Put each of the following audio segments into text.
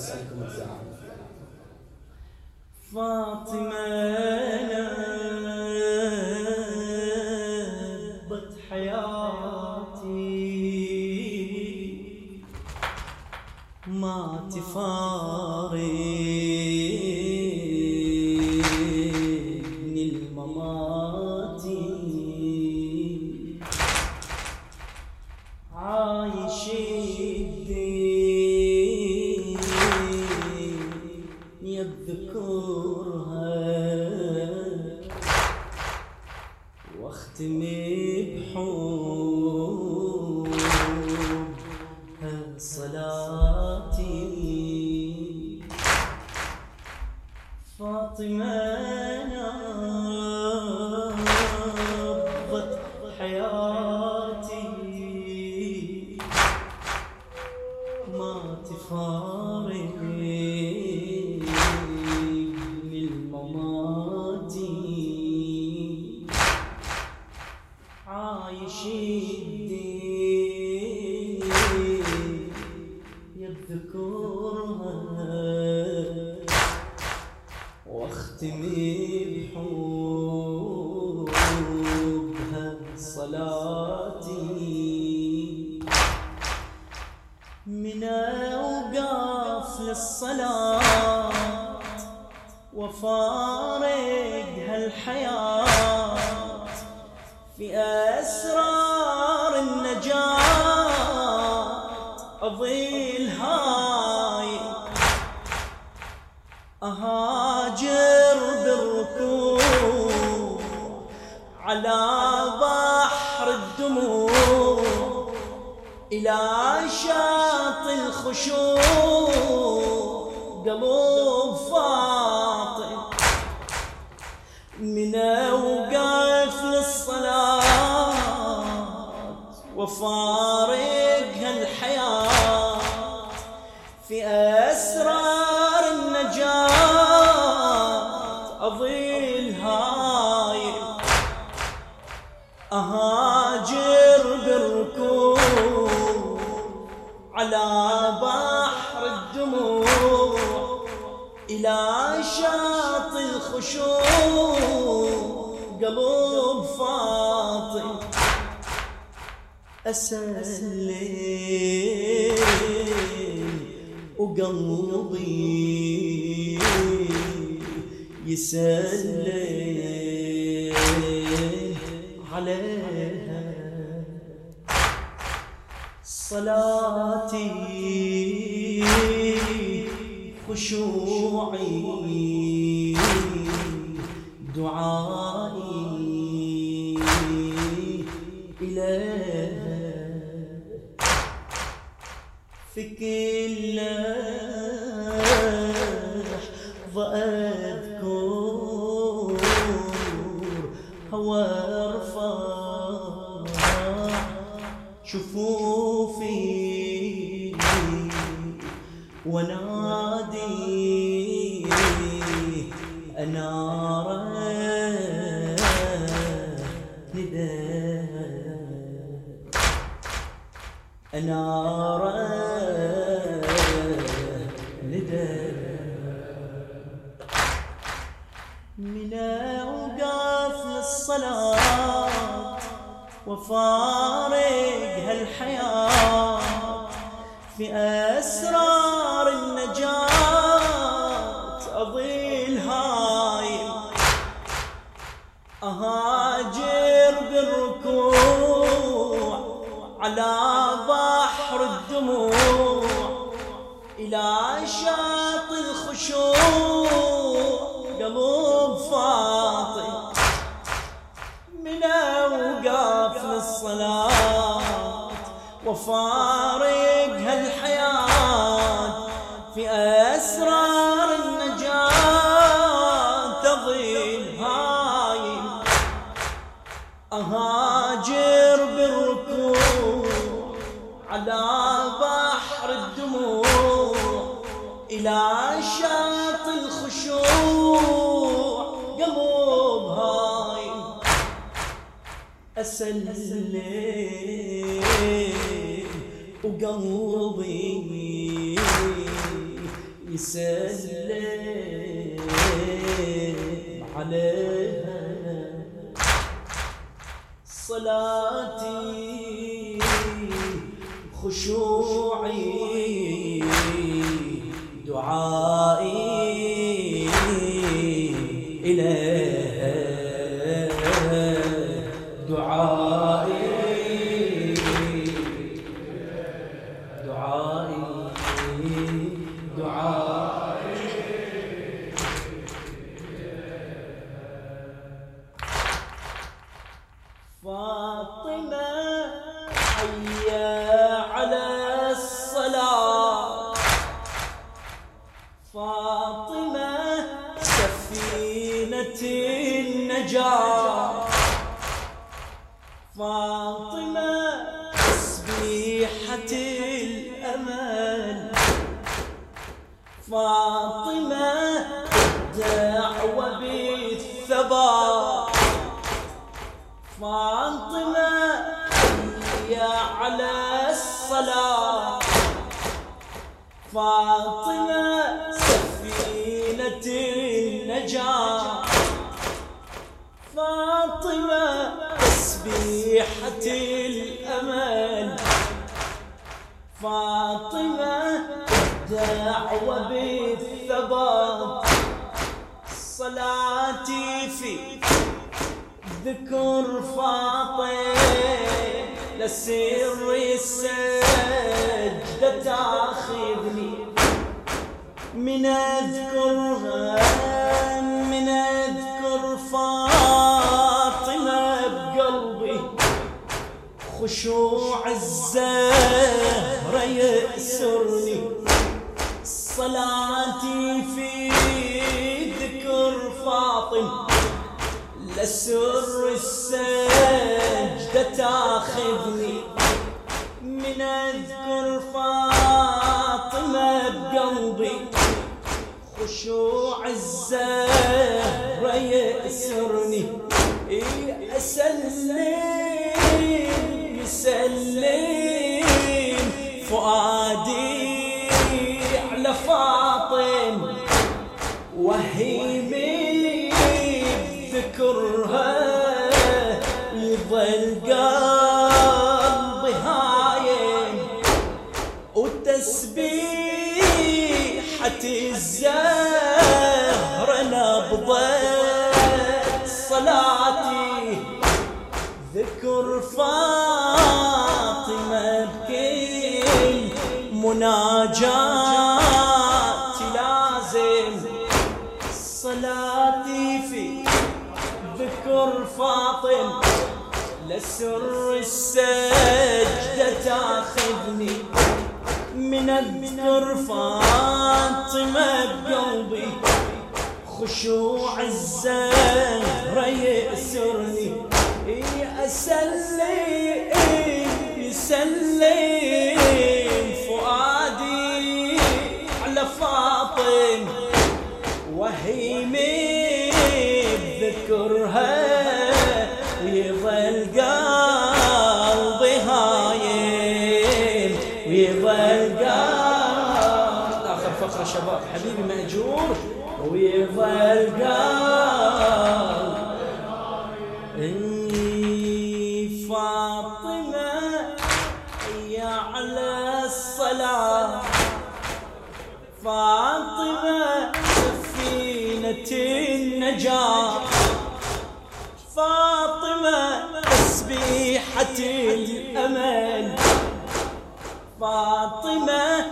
أسألكم الدعاء. فاطمة على بحر الدموع إلى شاطئ الخشوع قلب فاطم من أوقف للصلاة وفارقها أسلم وقلبي يسلم عليها. صلاتي خشوعي دعائي إليها في كل لحظة أنار نداء من أوقاف للصلاة وفارق هالحياة في أسرار النجاة أضيل هاي أهاجر بالركوع على بحر الدموع إلى شاطئ الخشوع قلب فاطم من أوقاف للصلاة وفارق هالحياة في أسرار النجاة تضيل هاي أهاجر إلى شاطئ الخشوع. قلب هاي. أسلم وقلبي يسلم عليها. صلاتي خشوعي فاطمة دعوة بالثبات. فاطمة يا على الصلاة. فاطمة سفينة النجاة. فاطمة تسبيحة الأمل. فاطمة دعوة بالثبات صلاتي في ذكر فاطم لسر السجدة تاخذني من اذكرها من أذكر فاطمة بقلبي. خشوع الزهرة يأسرني. صلاتي في ذكر فاطمة لسر السجدة تاخذني. من أذكر فاطمة بقلبي خشوع الزهرة يأسرني. إي نبضت صلاتي ذكر فاطمة بكل مناجاتي لازم. صلاتي في ذكر فاطم لسر السجدة تاخذني. من اذكر فاطمة بقلبي. خشوع الزهرة يأسرني إي أسلم يسلم فؤادي على فاطم وهيمي. بذكرها ويظل قلبي هايم ويظل قلبي. آخر فقرة شباب حبيبي مأجور. ويظل قلبي فاطمة هي على الصلاة فاطمة سفينة النجاة فاطمة تسبيحة الأمل فاطمة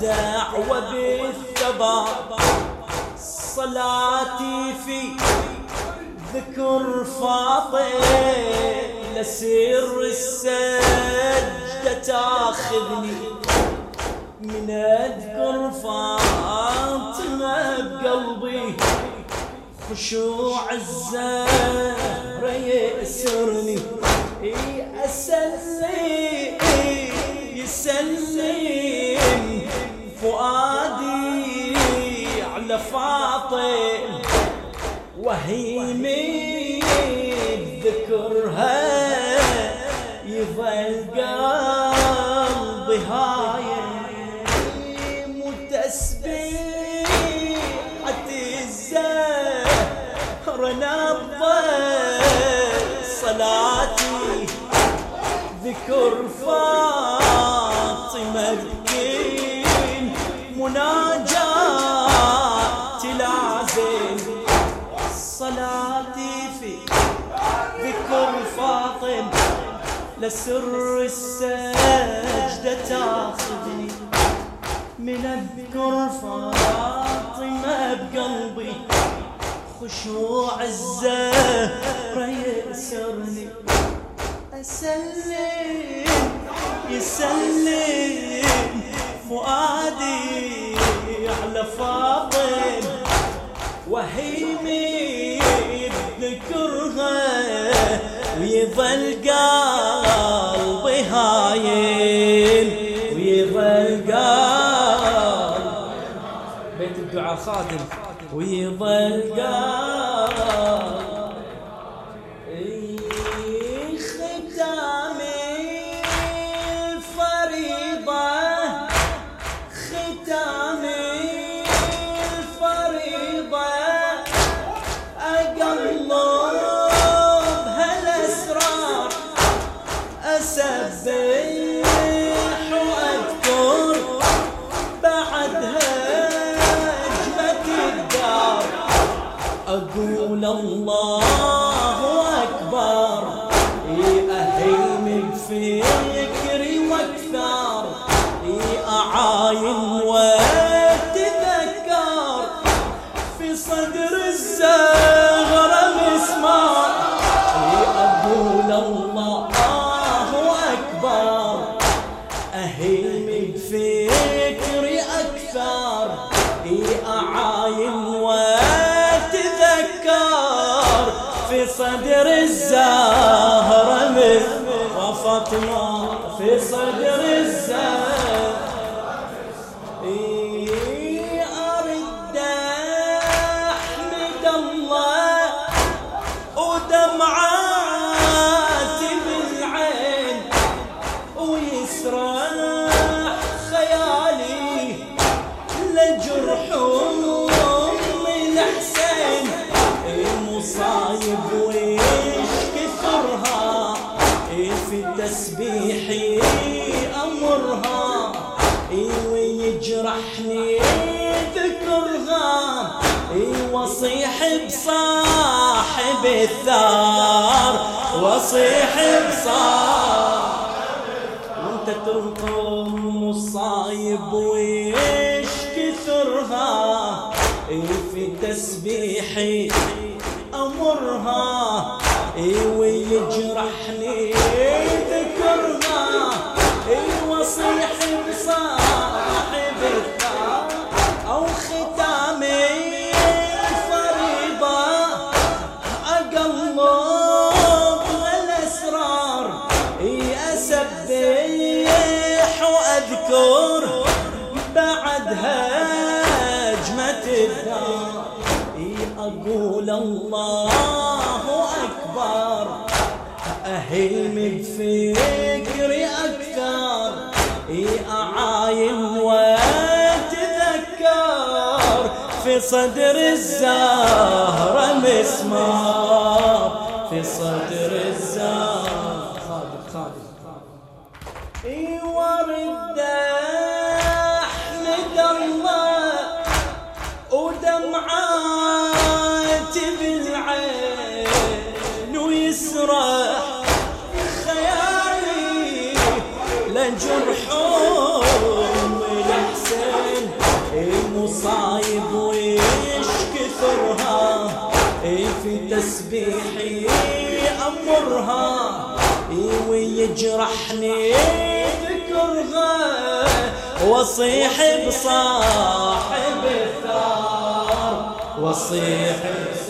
دعوة بالثبات. صلاتي في ذكر فاطم لسر السجدة تاخذني. من أذكر فاطمة بقلبي خشوع الزهرة يأسرني أسلم يسلم وهيمي ذكرها يظل قلبي هايم وتسبيحة الزهر نبض صلاتي ذكر فاطمة لسر السجدة تاخذني من اذكر فاطمة بقلبي خشوع الزهرة يأسرني أسلم يسلم فؤادي على فاطم وهيمي. ويظل قلبي هايم ويظل قلبي بيت الدعاء خادم. ويظل قلبي الله صدر الزهرة مثل وفاطمة في صدر الزهرة بصاحب الثار وصيح بصاحب وانت تلقم مصايب ويش كثرها. في تسبيحي أمرها. ويجرحني ذكرها وصيح اهيم بفكري أكثر. اعاين واتذكر في صدر الزهرة مسمار. في صدر الزهرة المصايب ويش كثرها في تسبيحي أمرها. ويجرحني ذكرها وصيح بصاحب الثار. وصيح بصاحب